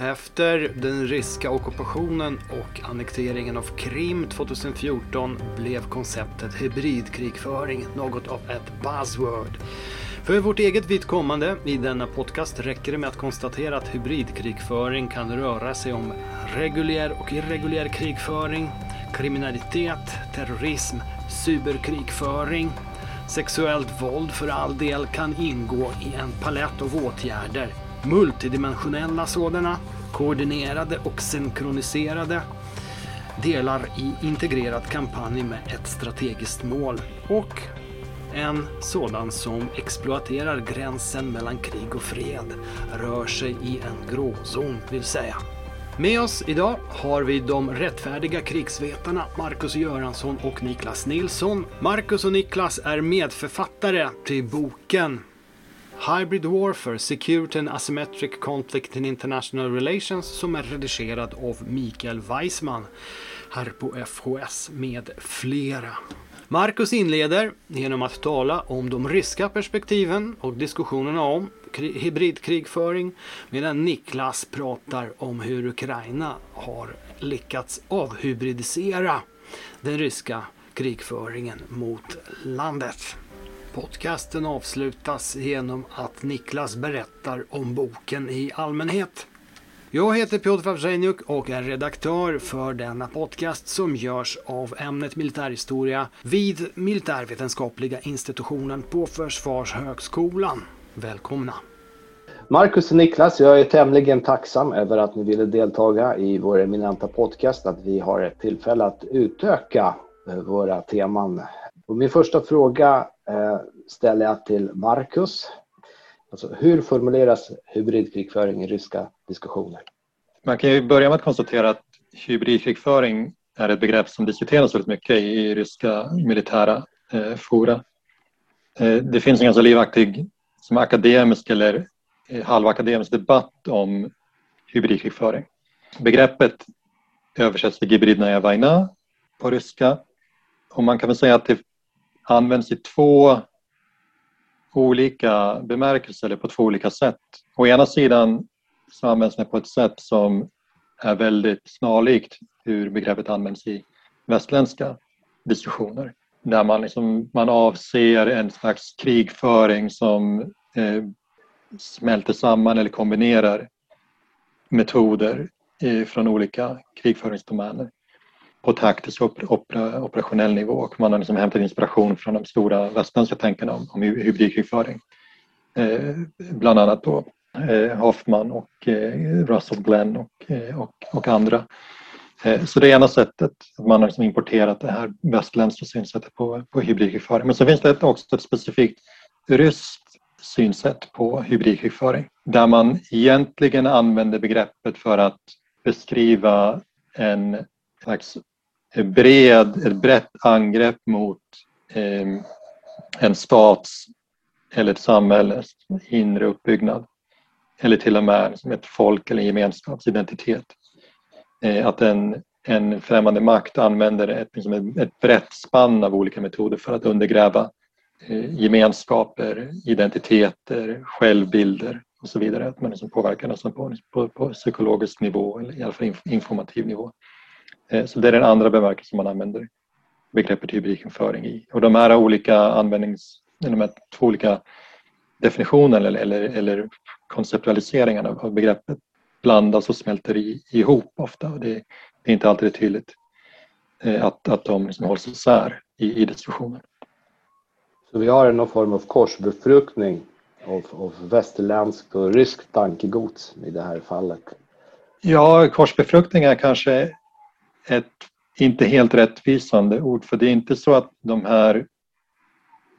Efter den ryska ockupationen och annekteringen av Krim 2014 blev konceptet hybridkrigföring något av ett buzzword. För vårt eget vidkommande i denna podcast räcker det med att konstatera att hybridkrigföring kan röra sig om reguljär och irreguljär krigföring, kriminalitet, terrorism, cyberkrigföring, Sexuellt våld för all del kan ingå i en palett av åtgärder. Multidimensionella sådana, koordinerade och synkroniserade delar i integrerad kampanj med ett strategiskt mål och en sådan som exploaterar gränsen mellan krig och fred, rör sig i en gråzon vill säga. Med oss idag har vi de rättfärdiga krigsvetarna Marcus Göransson och Niklas Nilsson. Marcus och Niklas är medförfattare till boken Hybrid Warfare, Security and Asymmetric Conflict in International Relations som är redigerad av Mikael Weissman här på FHS med flera. Marcus inleder genom att tala om de ryska perspektiven och diskussionerna om hybridkrigföring medan Niklas pratar om hur Ukraina har lyckats avhybridisera den ryska krigföringen mot landet. Podcasten avslutas genom att Niklas berättar om boken i allmänhet. Jag heter Piotr Favzeniuk och är redaktör för denna podcast som görs av ämnet militärhistoria vid Militärvetenskapliga institutionen på Försvarshögskolan. Välkomna! Marcus och Niklas, jag är tämligen tacksam över att ni ville deltaga i vår eminenta podcast, att vi har ett tillfälle att utöka eh, våra teman. Och min första fråga Eh, ställer jag till Marcus. Alltså, hur formuleras hybridkrigföring i ryska diskussioner? Man kan ju börja med att konstatera att hybridkrigföring är ett begrepp som diskuteras väldigt mycket i ryska militära eh, fora. Eh, det finns en ganska livaktig som akademisk eller eh, halvakademisk debatt om hybridkrigföring. Begreppet översätts till gibridnaja vajna på ryska och man kan väl säga att det används i två olika bemärkelser eller på två olika sätt. Å ena sidan så används det på ett sätt som är väldigt snarlikt hur begreppet används i västländska diskussioner. Där man, liksom, man avser en slags krigföring som eh, smälter samman eller kombinerar metoder eh, från olika krigföringsdomäner på taktisk och opera, operationell nivå och man har liksom hämtat inspiration från de stora västländska tänkarna om, om hybridkrigföring. Eh, bland annat då eh, Hoffman och eh, Russell Glenn och, eh, och, och andra. Eh, så det ena sättet, att man har liksom importerat det här västländska synsättet på, på hybridkrigföring. Men så finns det också ett specifikt ryskt synsätt på hybridkrigföring där man egentligen använder begreppet för att beskriva en slags eh, bred, ett brett angrepp mot eh, en stats eller ett samhälles inre uppbyggnad. Eller till och med som ett folk eller en gemenskapsidentitet. Eh, att en, en främmande makt använder ett, liksom ett, ett brett spann av olika metoder för att undergräva eh, gemenskaper, identiteter, självbilder och så vidare. Att man liksom påverkar nästan på, på, på psykologisk nivå eller i alla fall informativ nivå. Eh, så det är den andra bemärkelsen man använder begreppet hybridkrigföring i. Och de här olika användnings, de här två olika definitionerna eller, eller, eller konceptualiseringarna av begreppet blandas och smälter i, ihop ofta. Och det, det är inte alltid tydligt eh, att, att de liksom hålls isär i, i diskussionen. Så vi har någon form av korsbefruktning av, av västerländskt och ryskt tankegods i det här fallet? Ja, korsbefruktning är kanske ett inte helt rättvisande ord för det är inte så att de här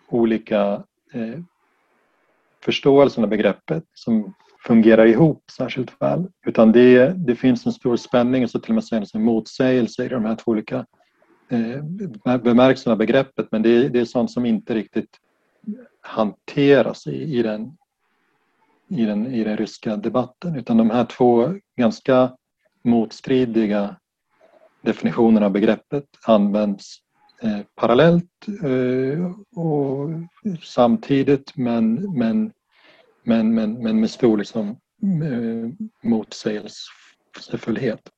olika eh, förståelserna av begreppet som fungerar ihop särskilt väl utan det, det finns en stor spänning och så till och med säga en motsägelse i de här två olika eh, bemärkelserna av begreppet men det, det är sånt som inte riktigt hanteras i, i, den, i, den, i den ryska debatten utan de här två ganska motstridiga definitionen av begreppet används eh, parallellt eh, och samtidigt men, men, men, men, men med stor liksom, motsägelsefullhet.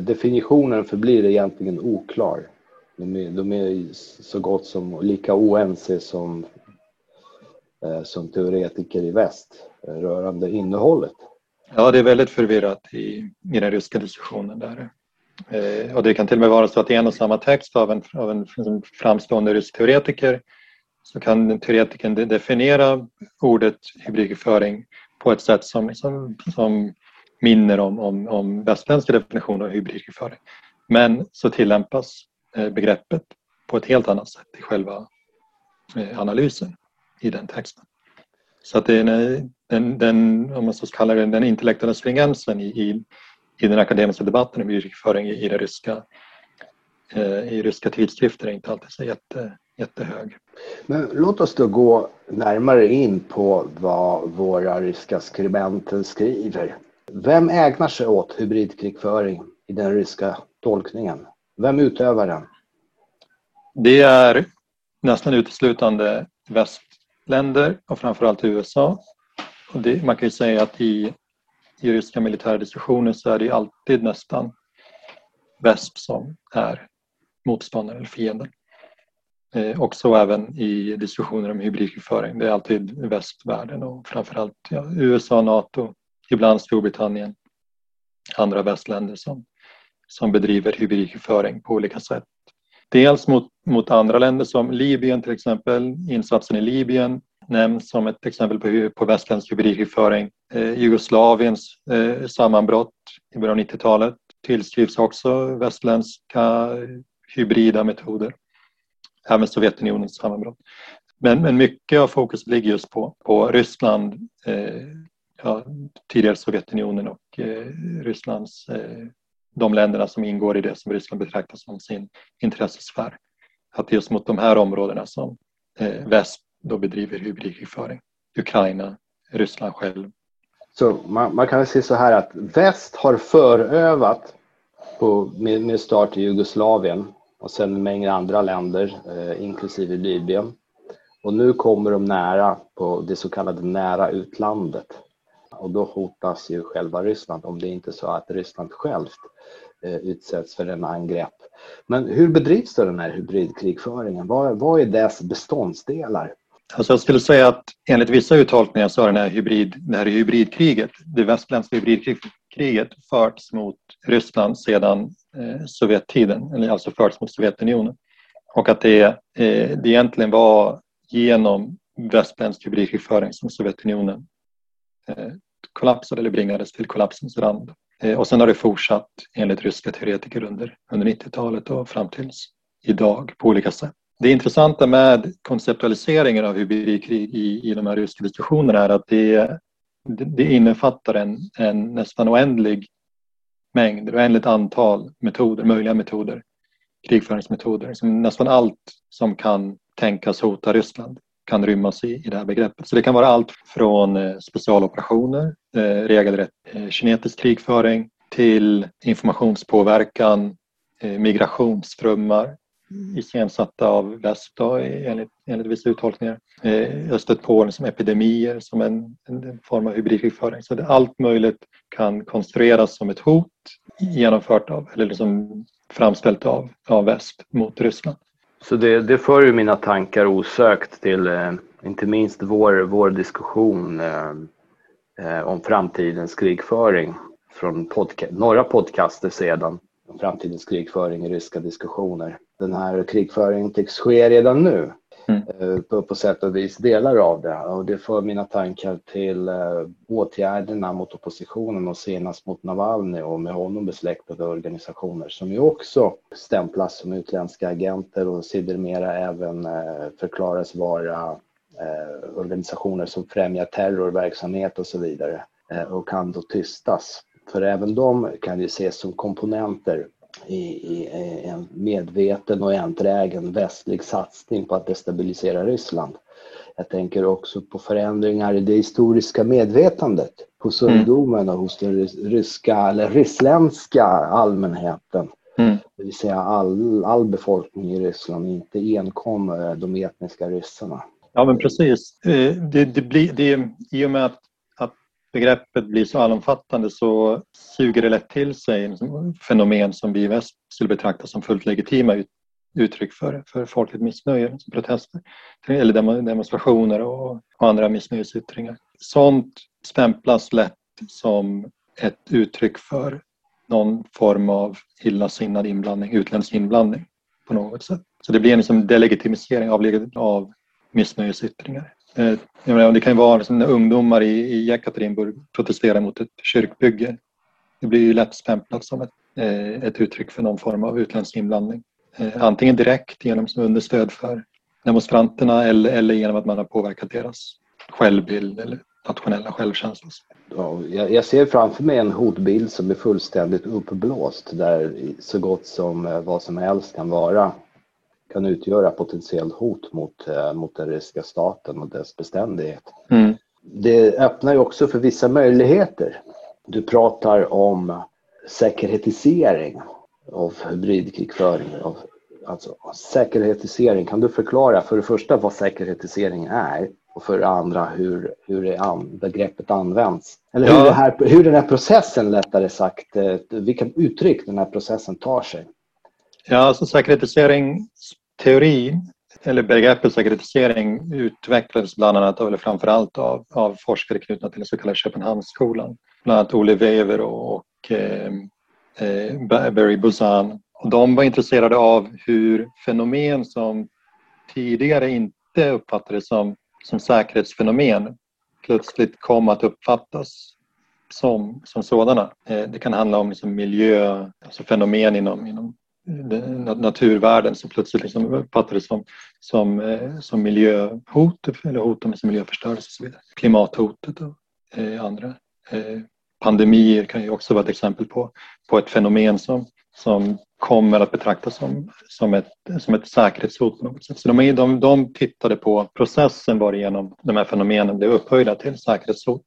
Definitionen förblir egentligen oklar. De är, de är så gott som lika oense som, eh, som teoretiker i väst eh, rörande innehållet. Ja, det är väldigt förvirrat i, i den ryska diskussionen där. Eh, och det kan till och med vara så att i en och samma text av en, av en framstående rysk teoretiker så kan teoretikern definiera ordet hybridkrigföring på ett sätt som, som, som minner om, om, om västländska definitioner av hybridkrigföring. Men så tillämpas eh, begreppet på ett helt annat sätt i själva eh, analysen i den texten. Så att det är eh, den, den, om man så kallar det, den intellektuella stringensen i, i, i den akademiska debatten om hybridkrigföring i, i, det ryska, eh, i ryska tidskrifter är inte alltid så jätte, jättehög. Men låt oss då gå närmare in på vad våra ryska skribenter skriver. Vem ägnar sig åt hybridkrigföring i den ryska tolkningen? Vem utövar den? Det är nästan uteslutande västländer och framförallt USA. Och det, man kan ju säga att i, i ryska militära diskussioner så är det alltid nästan väst som är motståndaren eller fienden. Eh, och så även i diskussioner om hybridkrigföring. Det är alltid västvärlden och framförallt ja, USA, NATO, ibland Storbritannien, andra västländer som, som bedriver hybridkrigföring på olika sätt. Dels mot, mot andra länder som Libyen till exempel. Insatsen i Libyen nämns som ett exempel på, på västländsk hybridkrigföring. Eh, Jugoslaviens eh, sammanbrott i början av 90-talet tillskrivs också västländska hybrida metoder även Sovjetunionens sammanbrott. Men, men mycket av fokus ligger just på, på Ryssland, eh, ja, tidigare Sovjetunionen och eh, Rysslands, eh, de länderna som ingår i det som Ryssland betraktar som sin intressesfär. Att det är just mot de här områdena som eh, väst då bedriver hybridkrigföring. Ukraina, Ryssland själv. Så man, man kan väl säga så här att väst har förövat på, med, med start i Jugoslavien och sen en mängd andra länder, eh, inklusive Libyen. Och nu kommer de nära på det så kallade nära utlandet. Och då hotas ju själva Ryssland om det inte är så att Ryssland självt eh, utsätts för en angrepp. Men hur bedrivs då den här hybridkrigföringen? Vad, vad är dess beståndsdelar? Alltså jag skulle säga att enligt vissa uttolkningar så har den här hybrid, det här hybridkriget, det västländska hybridkriget förts mot Ryssland sedan eh, Sovjettiden, eller alltså förts mot Sovjetunionen. Och att det, eh, det egentligen var genom västländsk hybridkrigföring som Sovjetunionen eh, kollapsade eller bringades till kollapsens rand. Eh, och sen har det fortsatt enligt ryska teoretiker under, under 90-talet och fram tills idag på olika sätt. Det intressanta med konceptualiseringen av hybridkrig i, i de här ryska diskussionerna är att det, det innefattar en, en nästan oändlig mängd, ett oändligt antal metoder, möjliga metoder, krigföringsmetoder. Som nästan allt som kan tänkas hota Ryssland kan rymmas i, i det här begreppet. Så det kan vara allt från eh, specialoperationer, eh, regelrätt eh, kinetisk krigföring till informationspåverkan, eh, migrationsströmmar, iscensatta av väst då, enligt, enligt vissa uttolkningar. Eh, jag har stött på liksom epidemier som en, en form av hybridkrigföring. Så det, allt möjligt kan konstrueras som ett hot genomfört av, eller liksom framställt av, av väst mot Ryssland. Så det, det för ju mina tankar osökt till eh, inte minst vår, vår diskussion eh, eh om framtidens krigföring från podca några podcaster sedan om framtidens krigföring i ryska diskussioner. Den här krigföringen tycks ske redan nu mm. Eh, på, på sätt och vis delar av det och det för mina tankar till uh, åtgärderna mot oppositionen och senast mot Navalny och med honom besläktade organisationer som ju också stämplas som utländska agenter och sedermera även uh, förklaras vara uh, organisationer som främjar terrorverksamhet och så vidare och kan då tystas. För även de kan ju ses som komponenter i, i en medveten och enträgen västlig satsning på att destabilisera Ryssland. Jag tänker också på förändringar i det historiska medvetandet hos mm. ungdomen och hos den ryska eller ryssländska allmänheten. Mm. Det vill säga all, all befolkning i Ryssland, inte enkom eh, de etniska ryssarna. Ja men precis. Eh, det, det blir, det, I och med att begreppet blir så allomfattande så suger det lätt till sig fenomen som vi i väst skulle betrakta som fullt legitima uttryck för, för folkligt missnöje, alltså protester eller demonstrationer och, och andra missnöjesyttringar. Sånt stämplas lätt som ett uttryck för någon form av illasinnad inblandning, utländsk inblandning på något sätt. Så det blir en liksom delegitimisering av, av missnöjesyttringar. Eh, menar, det kan ju vara liksom när ungdomar i, i Jekaterinburg protesterar mot ett kyrkbygge. Det blir ju lätt stämplat som ett, eh, ett uttryck för någon form av utländsk inblandning. Eh, antingen direkt genom som understöd för demonstranterna eller, eller genom att man har påverkat deras självbild eller nationella självkänsla. Ja, jag, ser framför mig en hotbild som är fullständigt uppblåst där så gott som vad som helst kan vara kan utgöra potentiellt hot mot, eh, mot den ryska staten och dess beständighet. Mm. Det öppnar ju också för vissa möjligheter. Du pratar om säkerhetisering av hybridkrigföring. Av, alltså säkerhetisering, kan du förklara för det första vad säkerhetisering är och för det andra hur, hur det an, begreppet används? Eller hur, det här, hur den här processen, lättare sagt, eh, vilka uttryck den här processen tar sig? Ja, alltså säkerhetisering teorin eller begreppet sekretisering utvecklades bland annat, eller framför allt av, av forskare knutna till den så kallade Köpenhamnsskolan. Bland annat Olle Wever och eh, eh, Barry Buzan. Och de var intresserade av hur fenomen som tidigare inte uppfattades som, som säkerhetsfenomen plötsligt kom att uppfattas som, som sådana. Eh, det kan handla om liksom miljö, alltså fenomen inom, inom naturvärden som plötsligt liksom uppfattades som, som, eh, som miljöhot eller hot om miljöförstörelse och så vidare. Klimathotet och eh, andra. Eh, pandemier kan ju också vara ett exempel på, på ett fenomen som, som kommer att betraktas som, som, ett, som ett säkerhetshot på något sätt. Så de, de, de tittade på processen varigenom de här fenomenen blev upphöjda till säkerhetshot.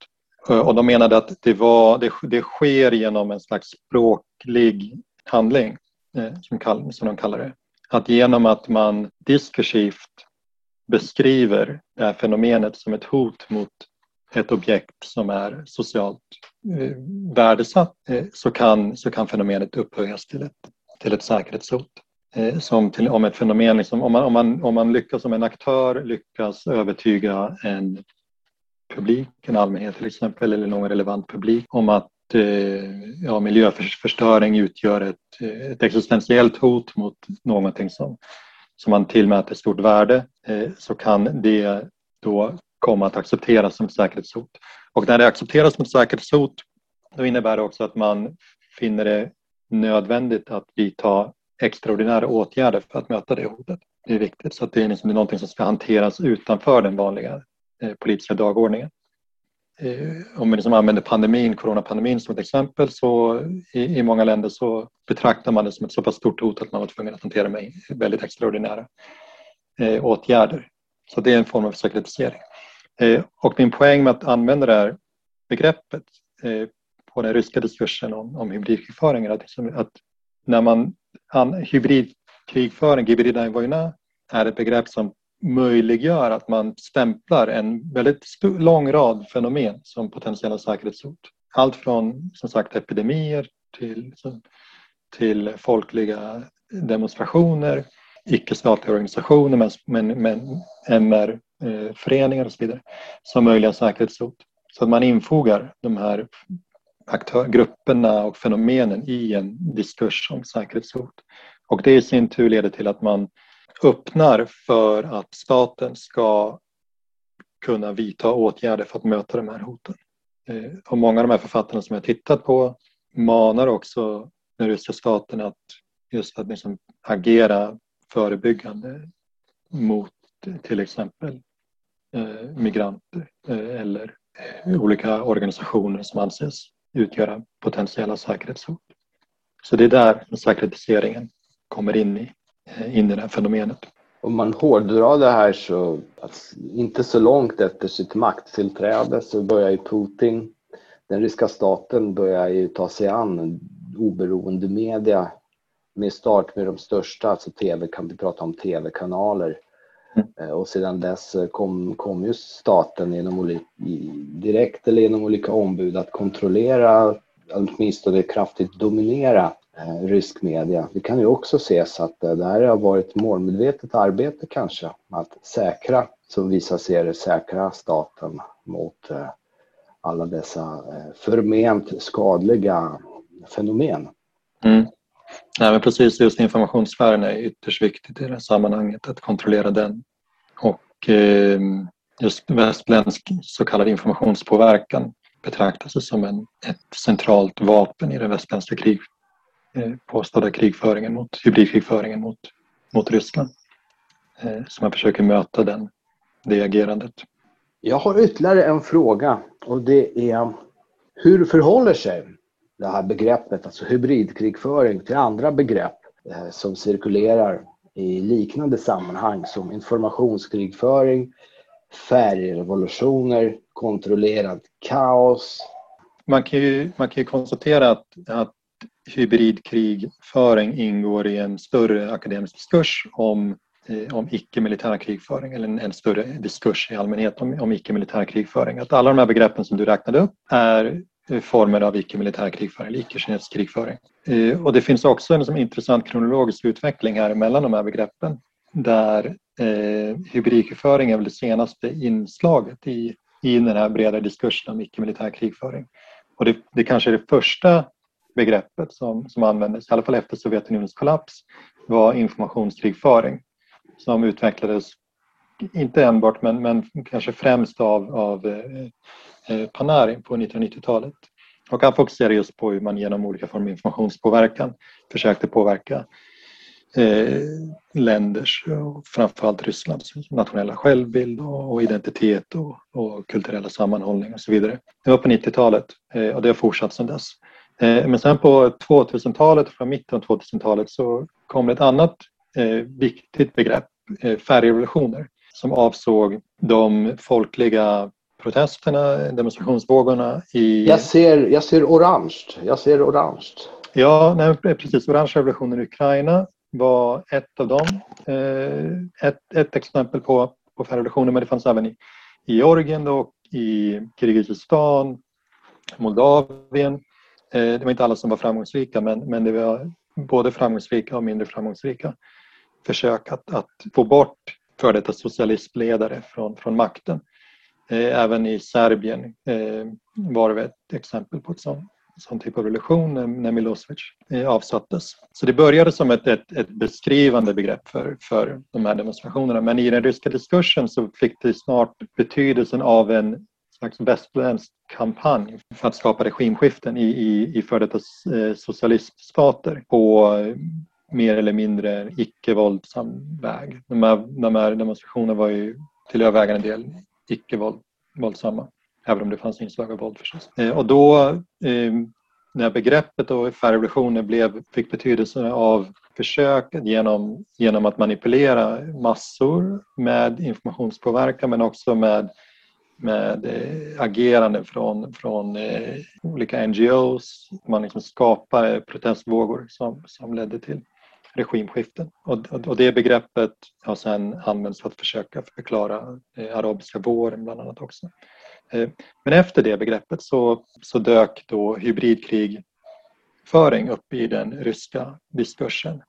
Eh, och de menade att det, var, det, det sker genom en slags språklig handling Eh, som, kall, som de kallar det. Att genom att man diskursivt beskriver det här fenomenet som ett hot mot ett objekt som är socialt eh, värdesatt eh, så, kan, så kan fenomenet upphöjas till ett, till ett säkerhetshot. Eh, som till, om ett fenomen, liksom, om, man, om, man, om man lyckas som en aktör lyckas övertyga en publik, en allmänhet till exempel, eller någon relevant publik om att Eh, ja, miljöförstöring utgör ett, ett existentiellt hot mot någonting som, som man tillmäter stort värde eh, så kan det då komma att accepteras som ett säkerhetshot. Och när det accepteras som ett säkerhetshot då innebär det också att man finner det nödvändigt att vidta extraordinära åtgärder för att möta det hotet. Det är viktigt, så att det är, liksom, någonting som ska hanteras utanför den vanliga eh, politiska dagordningen. Eh, om vi liksom använder pandemin, coronapandemin som ett exempel så i, i, många länder så betraktar man det som ett så pass stort hot att man var tvungen att hantera med väldigt extraordinära eh, åtgärder. Så det är en form av sekretisering. Eh, och min poäng med att använda det här begreppet eh, på den ryska diskursen om, om hybridkrigföring är att, liksom, att när man an, hybridkrigföring, hybrida är ett begrepp som möjliggör att man stämplar en väldigt lång rad fenomen som potentiella säkerhetshot. Allt från som sagt epidemier till, till folkliga demonstrationer, icke-statliga organisationer men, men, men MR-föreningar eh, och så vidare som möjliga säkerhetshot. Så att man infogar de här aktör, grupperna och fenomenen i en diskurs om säkerhetshot. Och det i sin tur leder till att man öppnar för att staten ska kunna vidta åtgärder för att möta de här hoten. Eh, och många av de här författarna som jag tittat på manar också den ryska staten att just att liksom agera förebyggande mot till exempel eh, migranter eh, eller olika organisationer som anses utgöra potentiella säkerhetshot. Så det är där säkerhetiseringen kommer in i in i det här fenomenet. Om man hårdrar det här så, alltså, inte så långt efter sitt makttillträde så börjar ju Putin, den ryska staten börjar ju ta sig an oberoende media med start med de största, alltså tv, kan vi prata om tv-kanaler Mm. Och sedan dess kom, kom ju staten genom olika, direkt eller genom olika ombud att kontrollera, åtminstone kraftigt dominera eh, Eh, rysk media. Det kan ju också ses att eh, det här har varit målmedvetet arbete kanske att säkra, som vissa ser det, säkra staten mot eh, alla dessa förment skadliga fenomen. Mm. Nej, men precis, just informationssfären är ytterst viktigt i det här sammanhanget, att kontrollera den. Och eh, just västländsk så kallad informationspåverkan betraktas som en, ett centralt vapen i den västländska kriget påstådda krigföringen mot, hybridkrigföringen mot, mot Ryssland. Eh, så man försöker möta den, det agerandet. Jag har ytterligare en fråga och det är hur förhåller sig det här begreppet, alltså hybridkrigföring, till andra begrepp eh, som cirkulerar i liknande sammanhang som informationskrigföring, färgrevolutioner, kontrollerat kaos. Man kan ju, man kan ju konstatera att, att hybridkrigföring ingår i en större akademisk diskurs om, eh, om icke-militär krigföring eller en, en, större diskurs i allmänhet om, om icke-militär krigföring. Att alla de här begreppen som du räknade upp är eh, former av icke-militär krigföring eller icke-kinesisk krigföring. Eh, och det finns också en som intressant kronologisk utveckling här mellan de här begreppen där eh, hybridkrigföring är väl det senaste inslaget i, i den här breda diskursen om icke-militär krigföring. Och det, det kanske är det första begreppet som, som användes, i alla fall efter Sovjetunionens kollaps, var informationskrigföring som utvecklades, inte enbart men, men kanske främst av, av eh, eh Panarin på 1990-talet. Och han fokuserade just på hur man genom olika former av informationspåverkan försökte påverka eh, länders och framförallt Rysslands nationella självbild och, och identitet och, och, kulturella sammanhållning och så vidare. Det var på 90-talet eh, och det har fortsatt sedan dess. Eh, men sen på 2000-talet, från mitten av 2000-talet så kom ett annat eh, viktigt begrepp, eh, färgrevolutioner, som avsåg de folkliga protesterna, demonstrationsvågorna i... Jag ser, jag ser orange. Jag ser orange. Ja, nej, precis. Orange revolutionen i Ukraina var ett av dem. Ett, ett exempel på, på revolutioner, men det fanns även i, i Georgien och i Kirgizistan, Moldavien. Eh, det var inte alla som var framgångsrika, men, men det var både framgångsrika och mindre framgångsrika försök att, att få bort före detta socialistledare från, från makten. Eh, även i Serbien eh, var det ett exempel på ett sånt, sån typ av revolution när Milosevic avsattes. Så det började som ett, ett, ett, beskrivande begrepp för, för de här demonstrationerna men i den ryska diskursen så fick det snart betydelsen av en slags västerländsk kampanj för att skapa regimskiften i, i, i före detta eh, socialiststater på eh, mer eller mindre icke-våldsam väg. De här, de här demonstrationerna var ju till övervägande del icke-våldsamma. Även om det fanns inslag av våld förstås. Eh, och då när begreppet och färgrevolutionen blev, fick betydelse av försök genom, genom att manipulera massor med informationspåverkan men också med, med eh, agerande från, från eh, olika NGOs. Man liksom skapade eh, protestvågor som, som ledde till regimskiften. Och, och det begreppet har sedan använts för att försöka förklara arabiska våren bland annat också. Men efter det begreppet så, så dök då hybridkrigföring upp i den ryska diskursen.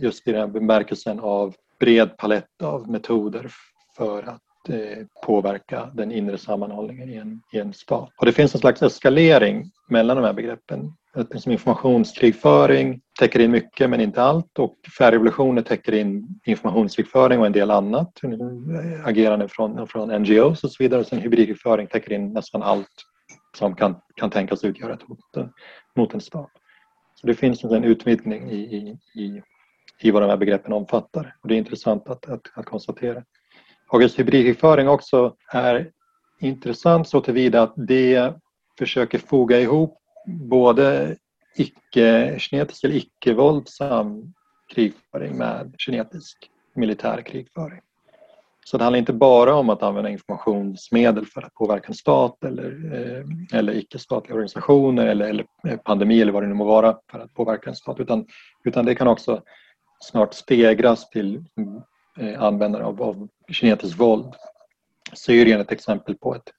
Just i den bemärkelsen av bred palett av metoder för att Eh, påverka den inre sammanhållningen i en, i en stat. Och det finns en slags eskalering mellan de här begreppen som liksom informationskrigföring täcker in mycket men inte allt och färgrevolutioner täcker in informationskrigföring och en del annat. Agerande från, från NGOs och så vidare. Och sen hybridkrigföring täcker in nästan allt som kan, kan tänkas utgöra ett hot eh, mot en stat. Så det finns en utvidgning i, i, i, i vad de här begreppen omfattar och det är intressant att, att, att konstatera. Och hybridkrigföring också är intressant så tillvida att det försöker foga ihop både icke-kinetisk eller icke-våldsam krigföring med kinetisk militär krigföring. Så det handlar inte bara om att använda informationsmedel för att påverka en stat eller, eh, eller icke-statliga organisationer eller, eller eh, pandemi eller vad det nu må vara för att påverka en stat utan, utan det kan också snart stegras till Eh, användare av, av kinetiskt våld. Syrien är ett exempel på ett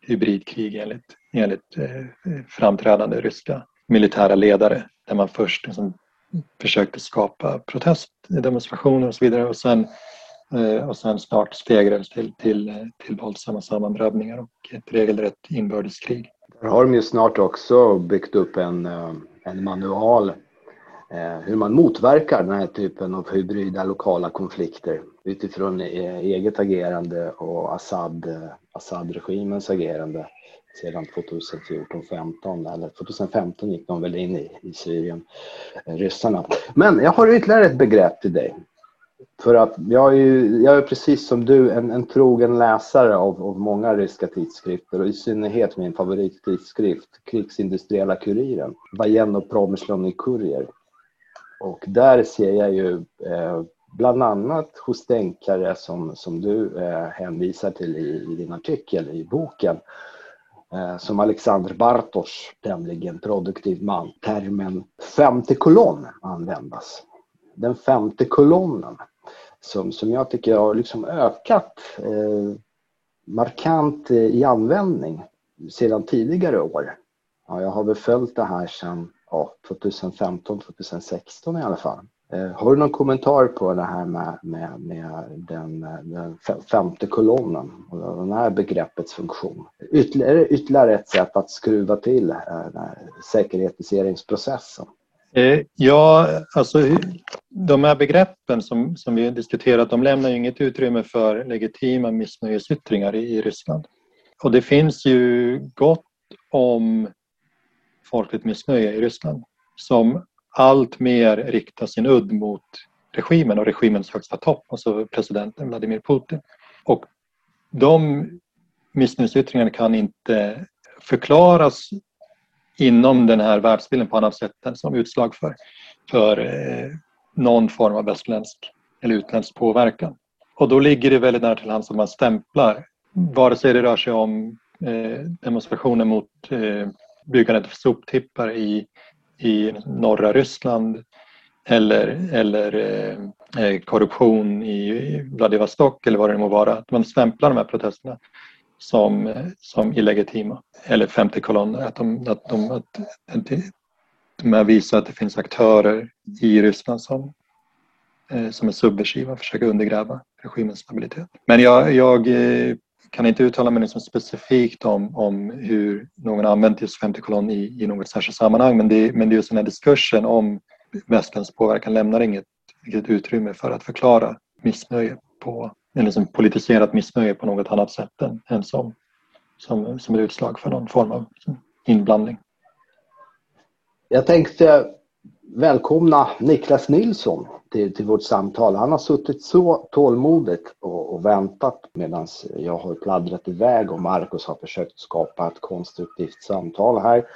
hybridkrig enligt, enligt eh, eh framträdande ryska militära ledare där man först liksom försökte skapa protestdemonstrationer och så vidare och sen, eh, och sen snart stegrades till, till, eh, till våldsamma sammandrabbningar och ett regelrätt inbördeskrig. Där har de ju snart också byggt upp en, en manual Eh, hur man motverkar den här typen av hybrida lokala konflikter utifrån e-, eget agerande och Assad, eh, Assad-regimens agerande sedan 2014-15 eller 2015 gick de väl in i, i Syrien, eh, ryssarna. Men jag har ytterligare ett begrepp till dig. För att jag är, ju, jag är precis som du en, en trogen läsare av, av många ryska tidskrifter och i synnerhet min favorittidskrift Krigsindustriella Kuriren, Vajenno Promyslony Kurier. Och där ser jag ju eh, bland annat hos tänkare som, som du eh, hänvisar till i, i, din artikel i boken, eh, som Alexander Bartosz, tämligen produktiv man, termen femte kolonn användas. Den femte kolonnen som, som jag tycker har liksom ökat eh, markant i användning sedan tidigare år. Ja, jag har väl följt det här sedan ja, 2015, 2016 i alla fall. Eh, har du någon kommentar på det här med, med, med den, den, femte kolonnen och det här begreppets funktion? Ytterligare, ytterligare ett sätt att skruva till eh, den säkerhetiseringsprocessen. Eh, ja, alltså de här begreppen som, som vi diskuterat de lämnar ju inget utrymme för legitima missnöjesyttringar i, i Ryssland. Och det finns ju gott om folkligt missnöje i Ryssland som allt mer riktar sin udd mot regimen och regimens högsta topp, alltså presidenten Vladimir Putin. Och de missnöjesyttringarna kan inte förklaras inom den här världsbilden på annat sätt än som utslag för, för eh, någon form av västländsk eller utländsk påverkan. Och då ligger det väldigt nära till hands att man stämplar, vare sig det rör sig om eh, demonstrationer mot eh, byggandet av soptippar i, i norra Ryssland eller, eller eh, eh, korruption i Vladivostok eller vad det må vara. Att man stämplar de här protesterna som, som illegitima eller femte kolonner. Att de, att de, att, att de här visar att det finns aktörer i Ryssland som, eh, som är subversiva och försöker undergräva regimens stabilitet. Men jag, jag eh, kan inte uttala mig liksom specifikt om, om hur någon använt just 50 kolonn i, i något särskilt sammanhang men det, men det är just den här diskursen om västens påverkan lämnar inget, inget utrymme för att förklara missnöje på, eller liksom politiserat missnöje på något annat sätt än, än som, som, som ett utslag för någon form av inblandning. Jag tänkte välkomna Niklas Nilsson till, till vårt samtal. Han har suttit så tålmodigt och, och väntat medan jag har pladdrat iväg och Marcus har försökt skapa ett konstruktivt samtal här.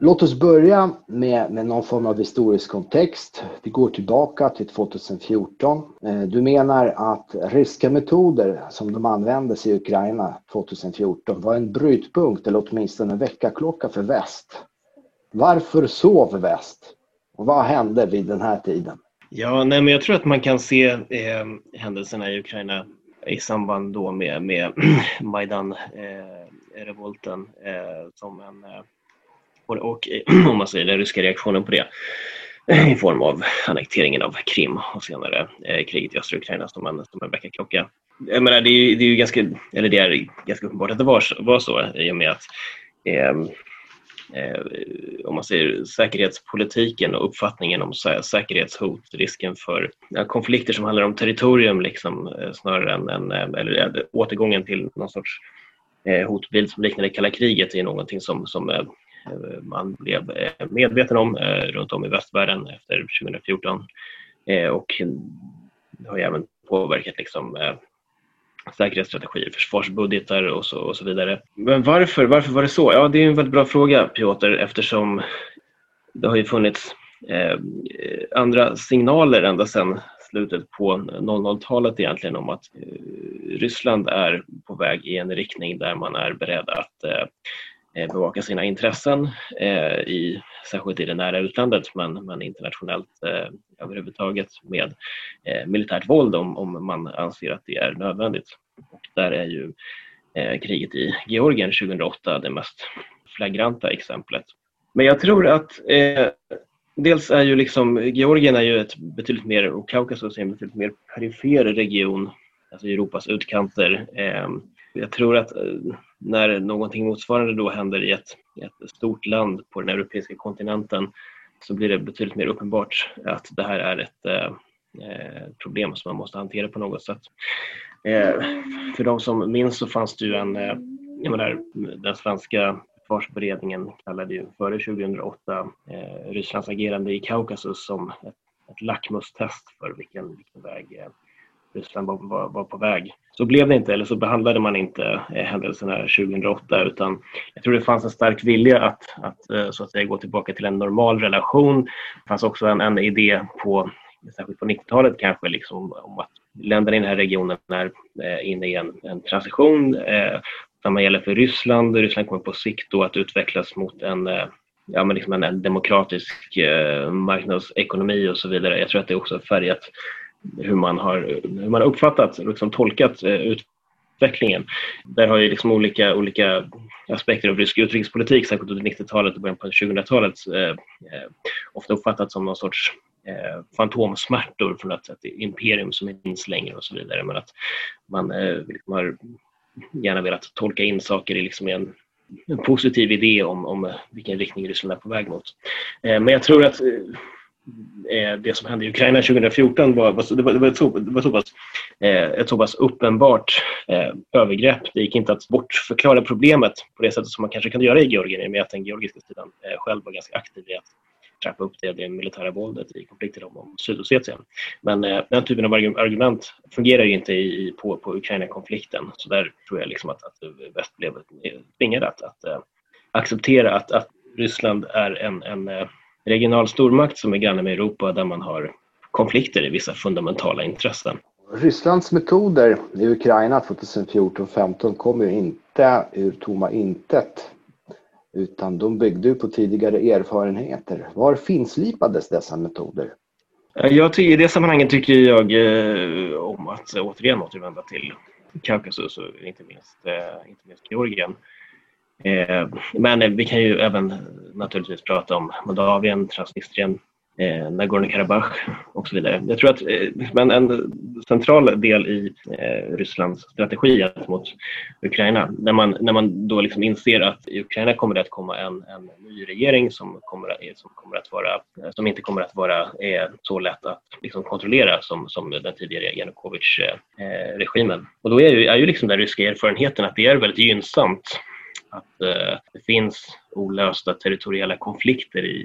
Låt oss börja med, med någon form av historisk kontext. Vi går tillbaka till 2014. Eh, du menar att ryska metoder som de användes i Ukraina 2014 var en brytpunkt eller åtminstone en väckarklocka för väst. Varför sov väst? Och vad hände vid den här tiden? Ja, nej, men jag tror att man kan se eh, händelserna i Ukraina i samband då med, med Majdan-revolten eh, eh, som en eh, och, och om man säger den ryska reaktionen på det i form av annekteringen av Krim och senare eh, kriget i östra Ukraina som en, som en väckarklocka. Jag menar, det är, det är ju ganska, eller det är ganska uppenbart att det var, var så i och med att eh, Eh, om man säger säkerhetspolitiken och uppfattningen om säkerhetshot, risken för konflikter som handlar om territorium liksom, eh, snarare än, än eh, eller, återgången till någon sorts hotbild som liknade kalla kriget är någonting som, som man blev medveten om runt om i västvärlden efter 2014 och det har ju även påverkat liksom, säkerhetsstrategier, försvarsbudgetar och så, och så vidare. Men varför, varför var det så? Ja, det är en väldigt bra fråga Piotr eftersom det har ju funnits eh, andra signaler ända sedan slutet på 00-talet egentligen om att eh, Ryssland är på väg i en riktning där man är beredd att eh, Eh, bevaka sina intressen, eh, i, särskilt i det nära utlandet men, men internationellt eh, överhuvudtaget med militärt våld om, om man anser att det är nödvändigt. Och där är ju kriget i Georgien 2008 det mest flagranta exemplet. Men jag tror att eh, dels är ju liksom Georgien är ju ett betydligt mer, och Kaukasus är en betydligt mer perifer region, alltså Europas utkanter. Eh, jag tror att eh, när någonting motsvarande då händer i ett, ett stort land på den europeiska kontinenten så blir det betydligt mer uppenbart att det här är ett eh, eh, problem som man måste hantera på något sätt. Eh, för de som minns så fanns det ju en, eh, jag menar, den svenska försvarsberedningen kallade ju före 2008 eh, Rysslands agerande i Kaukasus som ett, ett lackmustest för vilken, vilken väg eh, Ryssland var, var, var, på väg. Så blev det inte, eller så behandlade man inte eh, händelserna 2008 utan jag tror det fanns en stark vilja att, att eh, så att säga, gå tillbaka till en normal relation. Det fanns också en, en idé på särskilt på 90-talet kanske, liksom, om att länderna i den här regionen är eh, inne i en, en transition eh, samma gäller för Ryssland. Ryssland kommer på sikt då att utvecklas mot en, eh, ja, men liksom en, en demokratisk eh, marknadsekonomi och så vidare. Jag tror att det också har färgat hur man har, hur man har uppfattat och liksom tolkat eh, utvecklingen. Där har ju liksom olika, olika aspekter av rysk utrikespolitik, särskilt under 90-talet och början på 2000-talet, eh, eh, ofta uppfattats som någon sorts eh, fantomsmärtor från ett, ett imperium som inte finns längre och så vidare. Men att man eh, liksom har gärna velat tolka in saker i liksom en, en positiv idé om, om vilken riktning Ryssland är på väg mot. Eh, men jag tror att eh, Eh, det som hände i Ukraina 2014 var, var, det var, det var, ett, så, det var så pass, eh, ett så pass uppenbart eh, övergrepp. Det gick inte att bortförklara problemet på det sättet som man kanske kan göra i Georgien i och med att den georgiska sidan eh, själv var ganska aktiv i att trappa upp det, det militära våldet i konflikter om, om Sydossetien. Men eh, den typen av argument fungerar ju inte i, på, på Ukraina-konflikten. Så där tror jag liksom att, att väst blev tvingade att, att eh, acceptera att, att Ryssland är en, en eh, regional stormakt som är granne med Europa där man har konflikter i vissa fundamentala intressen. Rysslands metoder i Ukraina 2014-15 kommer ju inte ur tomma intet utan de byggde på tidigare erfarenheter. Var finslipades dessa metoder? Jag I det sammanhanget tycker jag eh, om att återigen återvända till Kaukasus och inte minst, eh, inte minst Georgien. Eh, men vi kan ju även naturligtvis prata om Moldavien, Transnistrien, eh, Nagorno-Karabach och så vidare. Jag tror att eh, men en central del i eh, Rysslands strategi gentemot Ukraina, när man, när man då liksom inser att i Ukraina kommer det att komma en, en ny regering som, kommer, som, kommer att vara, som inte kommer att vara eh, så lätt att liksom kontrollera som, som den tidigare Janukovych-regimen. Eh, och då är ju, är ju liksom den ryska erfarenheten att det är väldigt gynnsamt att eh, det finns olösta territoriella konflikter i,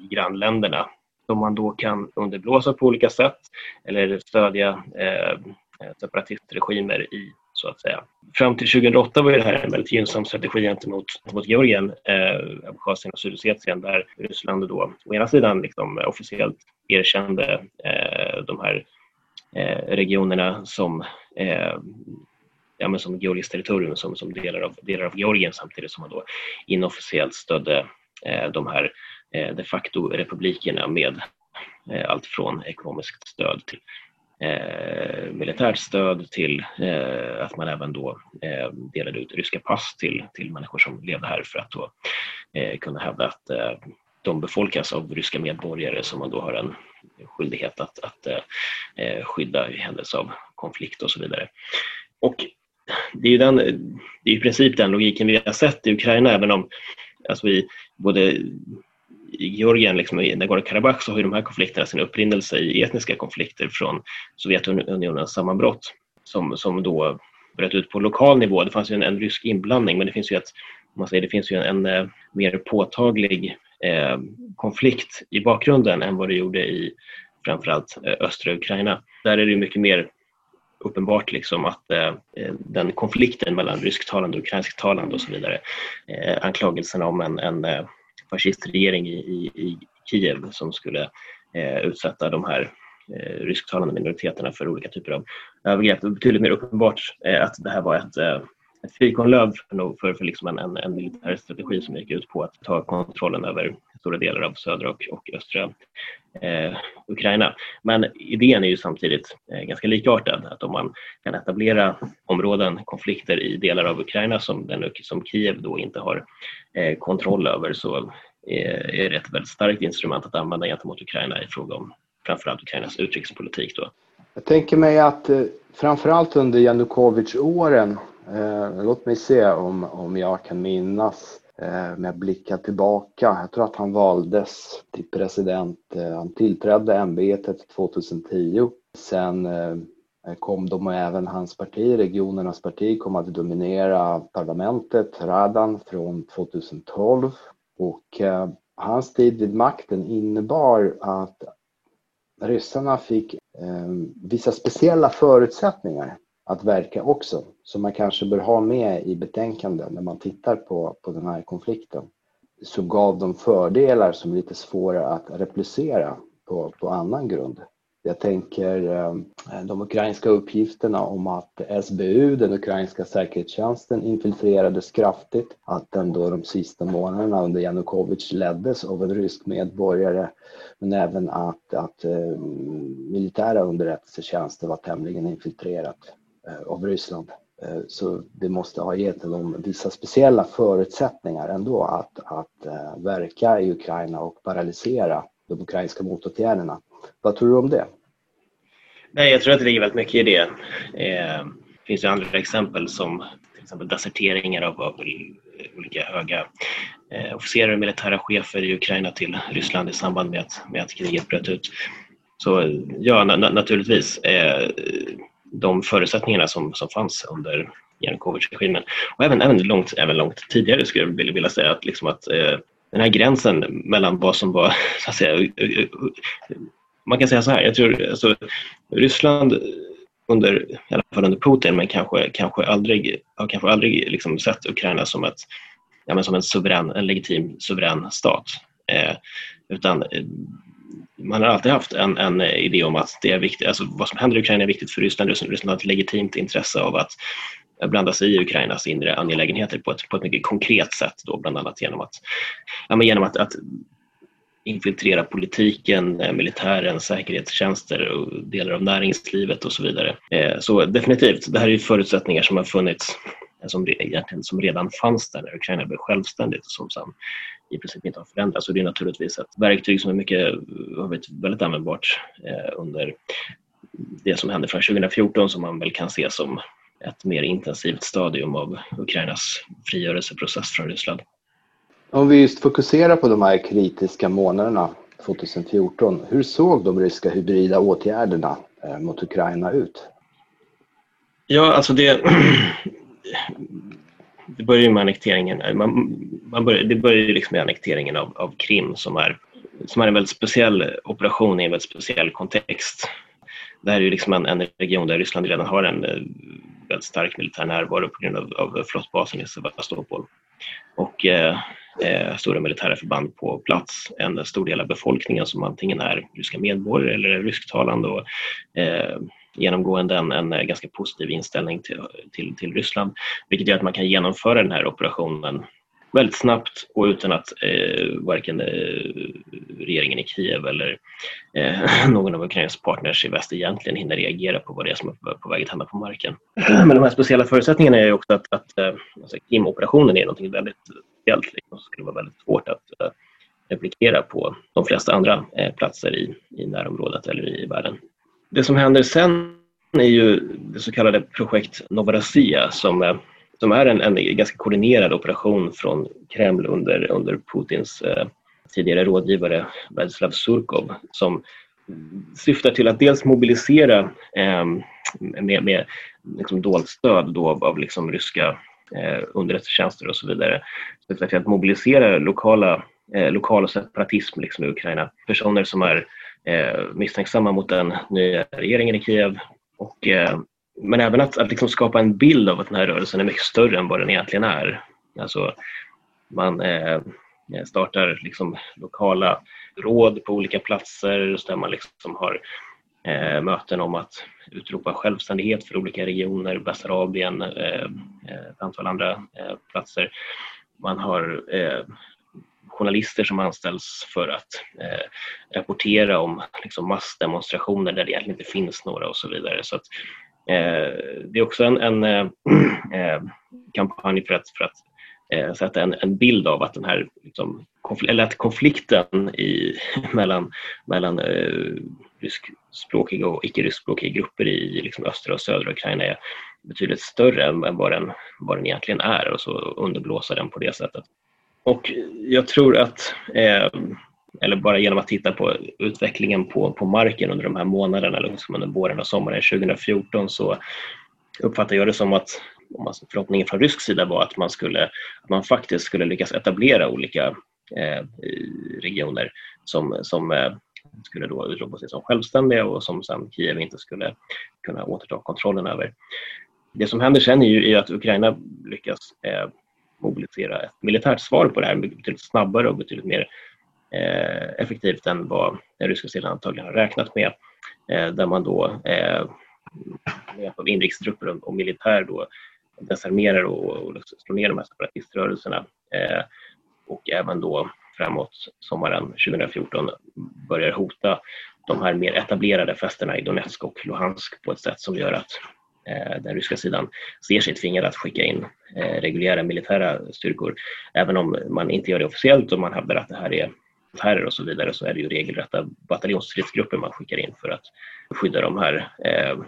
i grannländerna som man då kan underblåsa på olika sätt eller stödja eh, eh separatistregimer i så att säga. Fram till 2008 var det här en väldigt gynnsam strategi gentemot mot Georgien, eh, Abchazien och Sydossetien där Ryssland då å ena sidan liksom officiellt erkände eh, de här eh, regionerna som eh, ja, men som georgiskt territorium, som, som delar, av, delar av Georgien samtidigt som man då inofficiellt stödde eh, de här Eh, de facto republikerna med eh, allt från ekonomiskt stöd till eh, militärt stöd till eh, att man även då eh, delade ut ryska pass till, till människor som levde här för att då eh, kunna hävda att de befolkas av ryska medborgare som man då har en skyldighet att, att skydda i händelse av konflikt och så vidare. Och det är ju den, det är i princip den logiken vi har sett i Ukraina även om alltså i, både i Georgien, liksom i Nagorno-Karabach, så har ju de här konflikterna sin upprinnelse i etniska konflikter från Sovjetunionens sammanbrott som, som då bröt ut på lokal nivå. Det fanns ju en, en rysk inblandning men det finns ju, ett, man säger, det finns ju en, en eh, mer påtaglig eh, konflikt i bakgrunden än vad det gjorde i framförallt eh, östra Ukraina. Där är det mycket mer uppenbart liksom att eh, eh, den konflikten mellan rysktalande och ukrainsktalande och så vidare, eh, anklagelserna om en, en eh, fascistregering i, i, i Kiev som skulle eh, utsätta de här eh, rysktalande minoriteterna för olika typer av övergrepp. Det är betydligt mer uppenbart eh, att det här var ett, eh, ett fikonlöv för, för, för liksom en, en, en, militär strategi som gick ut på att ta kontrollen över stora delar av södra och, och östra eh, Ukraina. Men idén är ju samtidigt eh, ganska likartad, att om man kan etablera områden, konflikter i delar av Ukraina som, den, som Kiev då inte har eh, kontroll över så eh, är det ett väldigt starkt instrument att använda gentemot Ukraina i fråga om framförallt Ukrainas utrikespolitik. Då. Jag tänker mig att eh, framförallt under Janukovic-åren, eh, låt mig se om, om jag kan minnas eh, med blickar tillbaka. Jag tror att han valdes till president. Eh, han tillträdde ämbetet 2010. Sen eh, kom de och även hans parti, regionernas parti, kom att dominera parlamentet, Radan, från 2012. Och eh, hans tid vid makten innebar att ryssarna fick eh, vissa speciella förutsättningar att verka också, som man kanske bör ha med i betänkandet när man tittar på, på den här konflikten. Så gav de fördelar som är lite svåra att replicera på, på annan grund. Jag tänker eh, de ukrainska uppgifterna om att SBU, den ukrainska säkerhetstjänsten, infiltrerades kraftigt. Att den då de sista månaderna under Janukovic leddes av en rysk medborgare. Men även att, att eh, militära underrättelsetjänster var tämligen infiltrerat Eh, av Ryssland. Eh, så det måste ha gett dem vissa speciella förutsättningar ändå att, att eh, verka i Ukraina och paralysera de ukrainska motåtgärderna. Vad tror du om det? Nej, jag tror att det ligger väldigt mycket i det. Eh, det finns ju andra exempel som till exempel deserteringar av, av olika höga eh, officerare och militära chefer i Ukraina till Ryssland i samband med att, med att kriget bröt ut. Så ja, na, naturligtvis. Eh, de förutsättningarna som, som fanns under Janukovic-regimen och även, även, långt, även långt tidigare skulle jag vilja säga att, liksom att eh, den här gränsen mellan vad som var så att säga, man kan säga så här, jag tror alltså, Ryssland under, i alla fall under Putin, men kanske, kanske aldrig, har kanske aldrig liksom sett Ukraina som, ett, ja, men som en, suverän, en legitim suverän stat. Eh, utan eh, man har alltid haft en, en, eh, idé om att det är viktigt, alltså vad som händer i Ukraina är viktigt för Ryssland. Ryssland har ett legitimt intresse av att eh, blanda sig i Ukrainas inre angelägenheter på ett, på ett mycket konkret sätt, då, bland annat genom att, ja, genom att, att infiltrera politiken, eh, militären, säkerhetstjänster och delar av näringslivet och så vidare. Eh, så definitivt, det här är förutsättningar som har funnits som, som redan fanns där när Ukraina blev självständigt och som sen i princip inte har förändrats. Och det är naturligtvis ett verktyg som är mycket, har varit väldigt användbart under det som hände från 2014 som man väl kan se som ett mer intensivt stadium av Ukrainas frigörelseprocess från Ryssland. Om vi just fokuserar på de här kritiska månaderna 2014, hur såg de ryska hybrida åtgärderna eh, mot Ukraina ut? Ja, alltså det, det börjar med annekteringen. Eh, man, man börjar, det börjar liksom med annekteringen av, av Krim som är, som är en väldigt speciell operation i en väldigt speciell kontext. Det här är ju liksom en, en region där Ryssland redan har en eh, väldigt stark militär närvaro på grund av, av flottbasen i Sevastopol. Och eh, eh, stora militära förband på plats. En stor del av befolkningen som antingen är ryska medborgare eller är rysktalande och eh, genomgående en, en eh, ganska positiv inställning till, till, till Ryssland, vilket gör att man kan genomföra den här operationen väldigt snabbt och utan att eh, varken eh, regeringen i Kiev eller eh, någon av Ukrainas partners i väst egentligen hinner reagera på vad det är som är på väg att hända på marken. Men de här speciella förutsättningarna är ju också att, att eh, alltså, Krim-operationen är något väldigt speciellt liksom, som skulle vara väldigt svårt att eh, replikera på de flesta andra platser i, i närområdet eller i världen. Det som händer sen är ju det så kallade projekt Novorossiya som eh, som är en, en ganska koordinerad operation från Kreml under, under Putins eh, tidigare rådgivare Vladislav Surkov som syftar till att dels mobilisera eh, med, med liksom dolt stöd då av, av liksom ryska eh, underrättelsetjänster och så vidare. Syftar till att mobilisera lokala, eh, lokal separatism liksom i Ukraina. Personer som är eh, Eh, misstänksamma mot den nya regeringen i Kiev och eh, men även att, att liksom skapa en bild av att den här rörelsen är mycket större än vad den egentligen är. Alltså, man eh, startar liksom lokala råd på olika platser där man liksom har eh, möten om att utropa självständighet för olika regioner, Bessarabien, eh, eh, ett antal andra eh, platser. Man har journalister som anställs för att eh, rapportera om liksom, massdemonstrationer där det egentligen inte finns några och så vidare. Så att, eh, det är också en, en eh, eh kampanj för att, för att eh, sätta en, en bild av att den här liksom, konfl eller att konflikten i, mellan, mellan eh, ryskspråkiga och icke-ryskspråkiga grupper i liksom, östra och södra Ukraina är betydligt större än vad den, vad den egentligen är och så underblåsa den på det sättet. Och jag tror att, eh, eller bara genom att titta på utvecklingen på, på marken under de här månaderna, eller liksom under våren och sommaren 2014, så uppfattar jag det som att förhoppningen från rysk sida var att man, skulle, att man faktiskt skulle lyckas etablera olika eh, regioner som, som eh, skulle då utropa sig som självständiga och som sen Kiev inte skulle kunna återta kontrollen över. Det som händer sen är ju att Ukraina lyckas eh, mobilisera ett militärt svar på det här betydligt snabbare och betydligt mer eh, effektivt än vad den ryska sidan antagligen har räknat med. Eh, där man då eh, med hjälp av inrikestrupper och, och militär då desarmerar och, och slår ner de här separatiströrelserna eh, och även då framåt sommaren 2014 börjar hota de här mer etablerade fästena i Donetsk och Luhansk på ett sätt som gör att Eh, den ryska sidan ser sig tvingade att skicka in eh, reguljära militära styrkor. Även om man inte gör det officiellt och man hävdar att det här är terror och så vidare så är det ju regelrätta bataljonsstridsgrupper man skickar in för att skydda de här eh,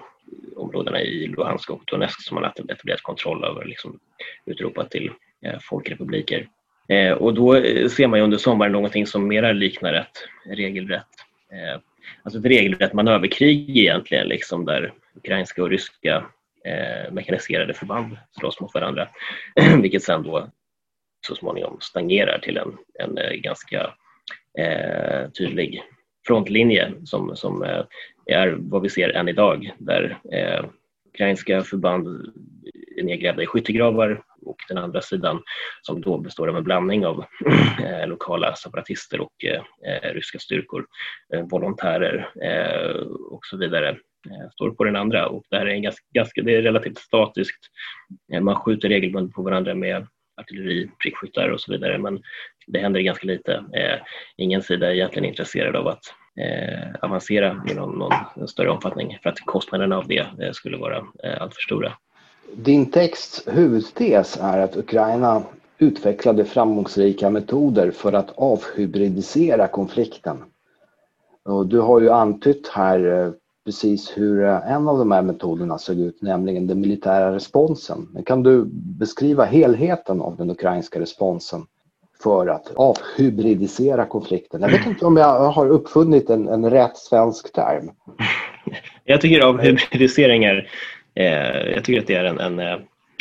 områdena i Luhansk och Donetsk som man har etablerat kontroll över, liksom utropat till eh, folkrepubliker. Eh, och då eh, ser man ju under sommaren någonting som mera liknar ett regelrätt eh, alltså ett regelrätt manöverkrig egentligen, liksom där ukrainska och ryska eh, mekaniserade förband slåss mot varandra, vilket sen då så småningom stagnerar till en, en eh, ganska eh, tydlig frontlinje som, som eh, är vad vi ser än idag, där eh, ukrainska förband är nedgrävda i skyttegravar och den andra sidan som då består av en blandning av eh, lokala separatister och eh, eh, ryska styrkor, eh, volontärer eh, och så vidare. Eh, står på den andra och det här är, ganska, ganska, det är relativt statiskt. Eh, man skjuter regelbundet på varandra med artilleri, prickskyttar och så vidare men det händer ganska lite. Eh, ingen sida är egentligen intresserad av att avancera i någon, någon, större omfattning för att kostnaderna av det skulle vara alltför stora. Din texts huvudtes är att Ukraina utvecklade framgångsrika metoder för att avhybridisera konflikten. Och du har ju antytt här precis hur eh, en av de här metoderna såg ut, nämligen den militära responsen. Kan du beskriva helheten av den ukrainska responsen för att avhybridisera konflikten? Jag vet inte om jag har uppfunnit en, en rätt svensk term. Jag tycker avhybridisering är Eh, jag tycker att det är en, en,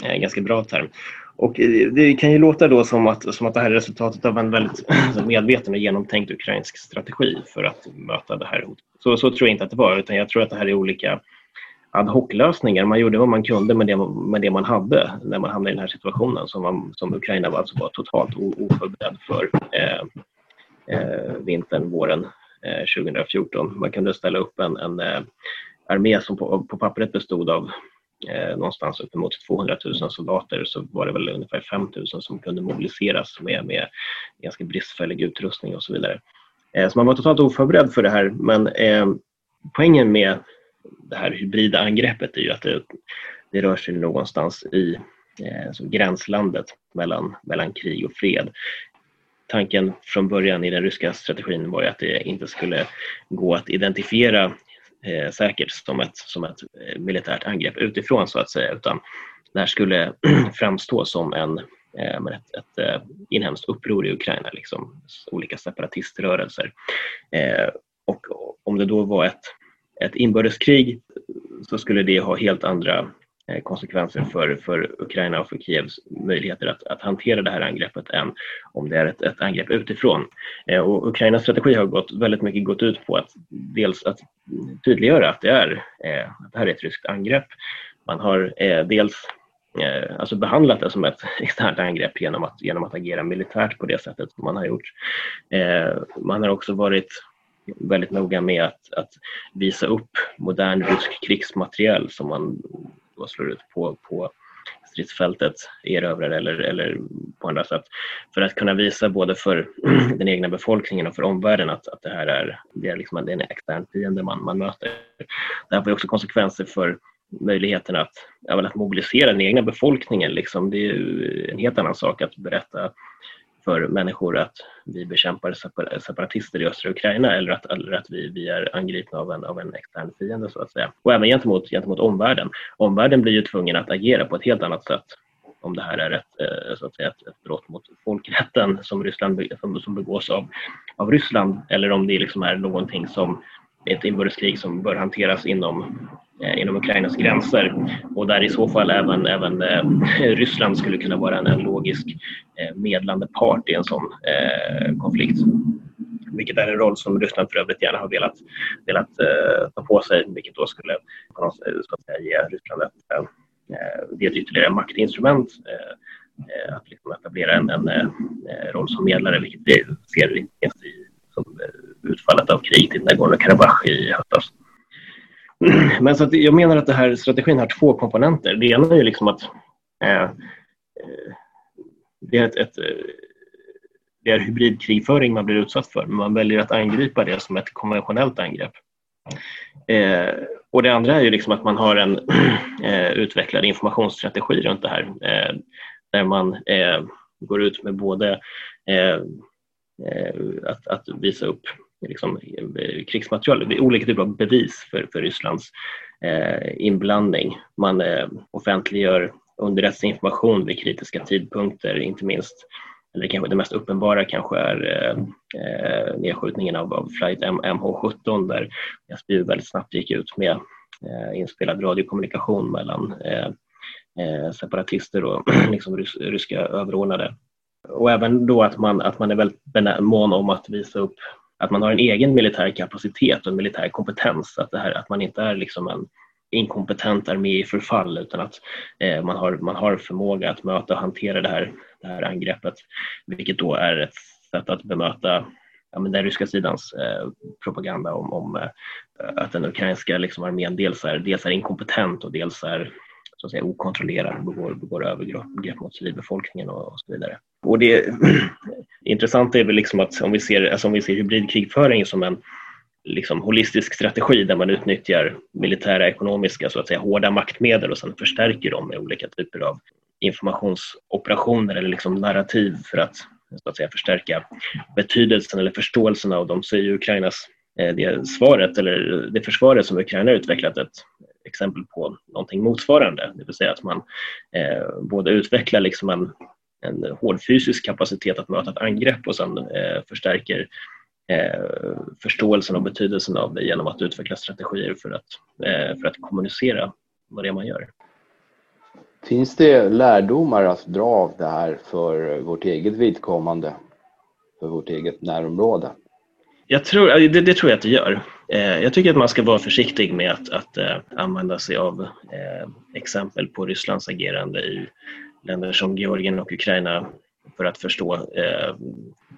en, ganska bra term. Och det kan ju låta då som att, som att det här är resultatet av en väldigt alltså medveten och genomtänkt ukrainsk strategi för att möta det här hotet. Så, så tror jag inte att det var, utan jag tror att det här är olika ad hoc-lösningar. Man gjorde vad man kunde med det, med det man hade när man hamnade i den här situationen som, man, som Ukraina var, alltså var totalt oförberedd för eh, eh, vintern, våren eh, 2014. Man kunde ställa upp en, en eh, armé som på, på pappret bestod av eh, någonstans uppemot 200 000 soldater så var det väl ungefär 5 000 som kunde mobiliseras med, med ganska bristfällig utrustning och så vidare. Eh, så man var totalt oförberedd för det här men eh, poängen med det här hybrida angreppet är ju att det, det rör sig någonstans i eh, gränslandet mellan, mellan krig och fred tanken från början i den ryska strategin var ju att det inte skulle gå att identifiera eh, säkert som ett, som ett eh, militärt angrepp utifrån så att säga utan det här skulle framstå som en, eh, ett, ett eh, inhemskt uppror i Ukraina, liksom, olika separatiströrelser. Eh, och om det då var ett, ett inbördeskrig så skulle det ha helt andra Eh, konsekvenser för, för Ukraina och för Kievs möjligheter att, att hantera det här angreppet än om det är ett, ett angrepp utifrån. Eh, och Ukrainas strategi har gått, väldigt mycket gått ut på att dels att tydliggöra att det, är, eh, att det här är ett ryskt angrepp. Man har eh, dels eh, alltså behandlat det som ett externt angrepp genom att, genom att agera militärt på det sättet som man har gjort. Eh, man har också varit väldigt noga med att, att visa upp modern rysk krigsmateriel som man då slår ut på, på stridsfältet erövrar eller, eller på andra sätt. För att kunna visa både för den egna befolkningen och för omvärlden att, att det här är, det är, liksom, det är en extern fiende man, man möter. Det här får också konsekvenser för möjligheten att, ja, att mobilisera den egna befolkningen. Liksom. Det är ju en helt annan sak att berätta för människor att vi bekämpar separatister i östra Ukraina eller att, eller att vi, vi är angripna av en, av en extern fiende så att säga. Och även gentemot, gentemot omvärlden. Omvärlden blir ju tvungen att agera på ett helt annat sätt om det här är ett, eh, så att säga, ett, ett brott mot folkrätten som, Ryssland, som, som begås av, av Ryssland eller om det liksom är någonting som ett inbördeskrig som bör hanteras inom, Eh, inom Ukrainas gränser och där i så fall även, även eh, Ryssland skulle kunna vara en, en logisk eh, medlande part i en sån konflikt. Vilket är en roll som Ryssland för övrigt gärna har velat, velat eh, ta på sig, vilket då skulle så att säga, ge Ryssland ett, ett ytterligare maktinstrument att liksom etablera en, en roll som medlare, vilket vi ser inte minst i som utfallet av kriget i Nagorno-Karabach i höstas. Men så att jag menar att den här strategin har två komponenter. Det ena är liksom att eh, det är ett, ett det är hybridkrigföring man blir utsatt för, men man väljer att angripa det som ett konventionellt angrepp. Eh, och det andra är ju liksom att man har en eh, utvecklad informationsstrategi runt det här, eh, där man eh, går ut med både Eh, eh att, att visa upp liksom, eh, krigsmaterial, olika typer av bevis för, för Rysslands eh, inblandning. Man eh, offentliggör underrättelseinformation vid kritiska tidpunkter, inte minst eller kanske det mest uppenbara kanske är eh, eh nedskjutningen av, av flight MH17 där SBU väldigt snabbt gick ut med eh, inspelad radiokommunikation mellan eh, eh separatister och liksom rys ryska överordnade och även då att man, att man är väldigt mån om att visa upp att man har en egen militär kapacitet och en militär kompetens. Att, det här, att man inte är liksom en inkompetent armé i förfall utan att eh, man, har, man har förmåga att möta och hantera det här, det här angreppet. Vilket då är ett sätt att bemöta ja, men den ryska sidans eh, propaganda om, om eh, att den ukrainska liksom, armén dels är, dels är inkompetent och dels är så att säga, okontrollerad och begår, begår övergrepp mot civilbefolkningen och, och så vidare. Och det intressanta är väl liksom att om vi ser, alltså om vi ser hybridkrigföring som en liksom holistisk strategi där man utnyttjar militära, ekonomiska, så att säga hårda maktmedel och sen förstärker dem med olika typer av informationsoperationer eller liksom narrativ för att, så att säga, förstärka betydelsen eller förståelsen av dem så är ju Ukrainas eh, det svaret eller det försvaret som Ukraina har utvecklat ett exempel på någonting motsvarande. Det vill säga att man eh, både utvecklar liksom en en hård fysisk kapacitet att möta ett angrepp och sen eh, förstärker eh, förståelsen och betydelsen av det genom att utveckla strategier för att, eh, för att kommunicera vad det är man gör. Finns det lärdomar att dra av det här för vårt eget vidkommande, för vårt eget närområde? Jag tror, det, det, tror jag att det gör. Jag tycker att man ska vara försiktig med att, att använda sig av exempel på Rysslands agerande i länder som Georgien och Ukraina för att förstå, eh,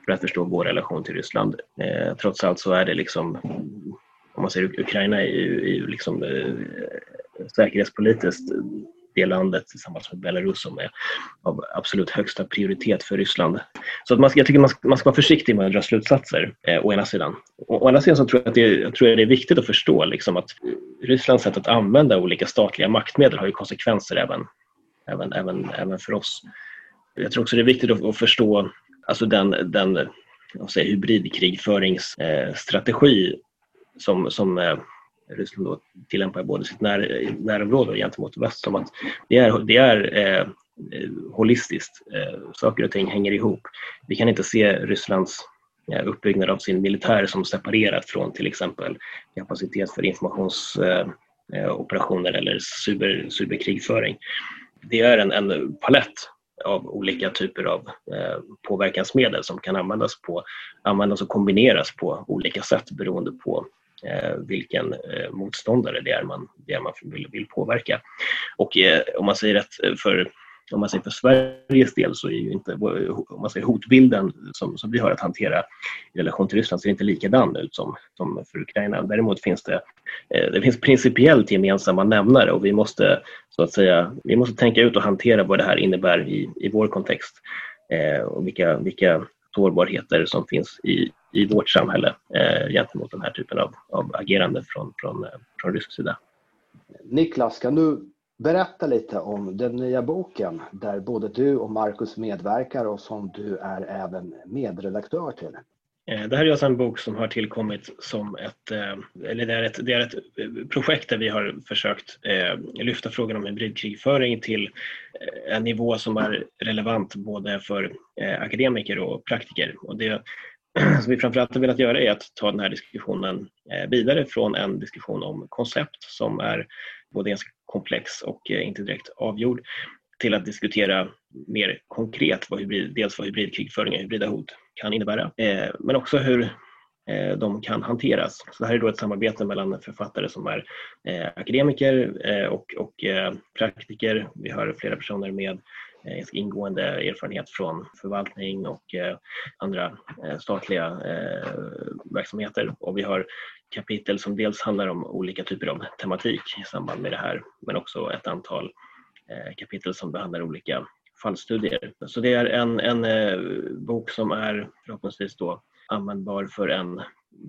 för att förstå vår relation till Ryssland. Eh, trots allt så är det liksom, om man säger Ukraina är ju, är ju liksom eh, säkerhetspolitiskt det landet tillsammans med Belarus som är av absolut högsta prioritet för Ryssland. Så att man ska, jag tycker man ska, man ska vara försiktig med att dra slutsatser, eh, å ena sidan. Å, å andra sidan så tror jag att det, jag tror att det är viktigt att förstå liksom, att Rysslands sätt att använda olika statliga maktmedel har ju konsekvenser även även, även, även för oss. Jag tror också det är viktigt att, att förstå alltså den, den säger, hybridkrigföringsstrategi eh, som, som eh, Ryssland då tillämpar både sitt när, närområde och gentemot väst. Som att det är, det är eh, holistiskt. Eh, saker och ting hänger ihop. Vi kan inte se Rysslands eh, uppbyggnad av sin militär som separerat från till exempel kapacitet för informationsoperationer eh, eh eller cyber, cyberkrigföring det är en, en palett av olika typer av eh, påverkansmedel som kan användas, på, användas och kombineras på olika sätt beroende på eh, vilken eh, motståndare det är man, det är man vill, vill påverka. Och eh, om man säger att eh, för om man säger för Sveriges del så är ju inte om man säger hotbilden som, som vi har att hantera i relation till Ryssland ser inte likadan ut som, som för Ukraina. Däremot finns det, eh, det finns principiellt gemensamma nämnare och vi måste så att säga, vi måste tänka ut och hantera vad det här innebär i, i vår kontext eh, och vilka, vilka sårbarheter som finns i, i vårt samhälle eh, gentemot den här typen av, av agerande från, från, eh, från rysk sida. Niklas, kan du berätta lite om den nya boken där både du och Marcus medverkar och som du är även medredaktör till? Eh, det här är alltså en bok som har tillkommit som ett, eh, eller det är ett, det är ett eh, projekt där vi har försökt lyfta frågan om hybridkrigföring till en nivå som är relevant både för akademiker och praktiker. Och det som vi framförallt har velat göra är att ta den här diskussionen vidare från en diskussion om koncept som är både ganska komplex och eh, inte direkt avgjord till att diskutera mer konkret vad hybrid, dels vad hybridkrigföring och hybrida hot kan innebära, eh, men också hur eh, de kan hanteras. Så det här är då ett samarbete mellan författare som är akademiker och, och praktiker. Vi har flera personer med ganska ingående erfarenhet från förvaltning och andra statliga verksamheter. Och vi har kapitel som dels handlar om olika typer av tematik i samband med det här, men också ett antal eh, kapitel som behandlar olika fallstudier. Så det är en, en eh, bok som är förhoppningsvis då användbar för en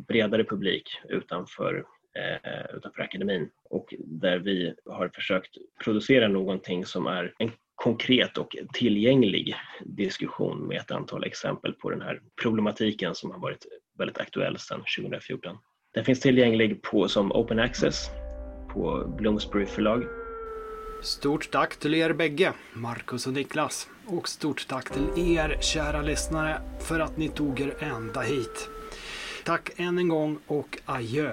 bredare publik utanför, eh, utanför akademin och där vi har försökt producera någonting som är en konkret och tillgänglig diskussion med ett antal exempel på den här problematiken som har varit väldigt aktuell sedan 2014. Den finns tillgänglig på, som open access på Bloomsbury förlag Stort tack till er bägge, Marcus och Niklas. Och stort tack till er, kära lyssnare, för att ni tog er ända hit. Tack än en gång och adjö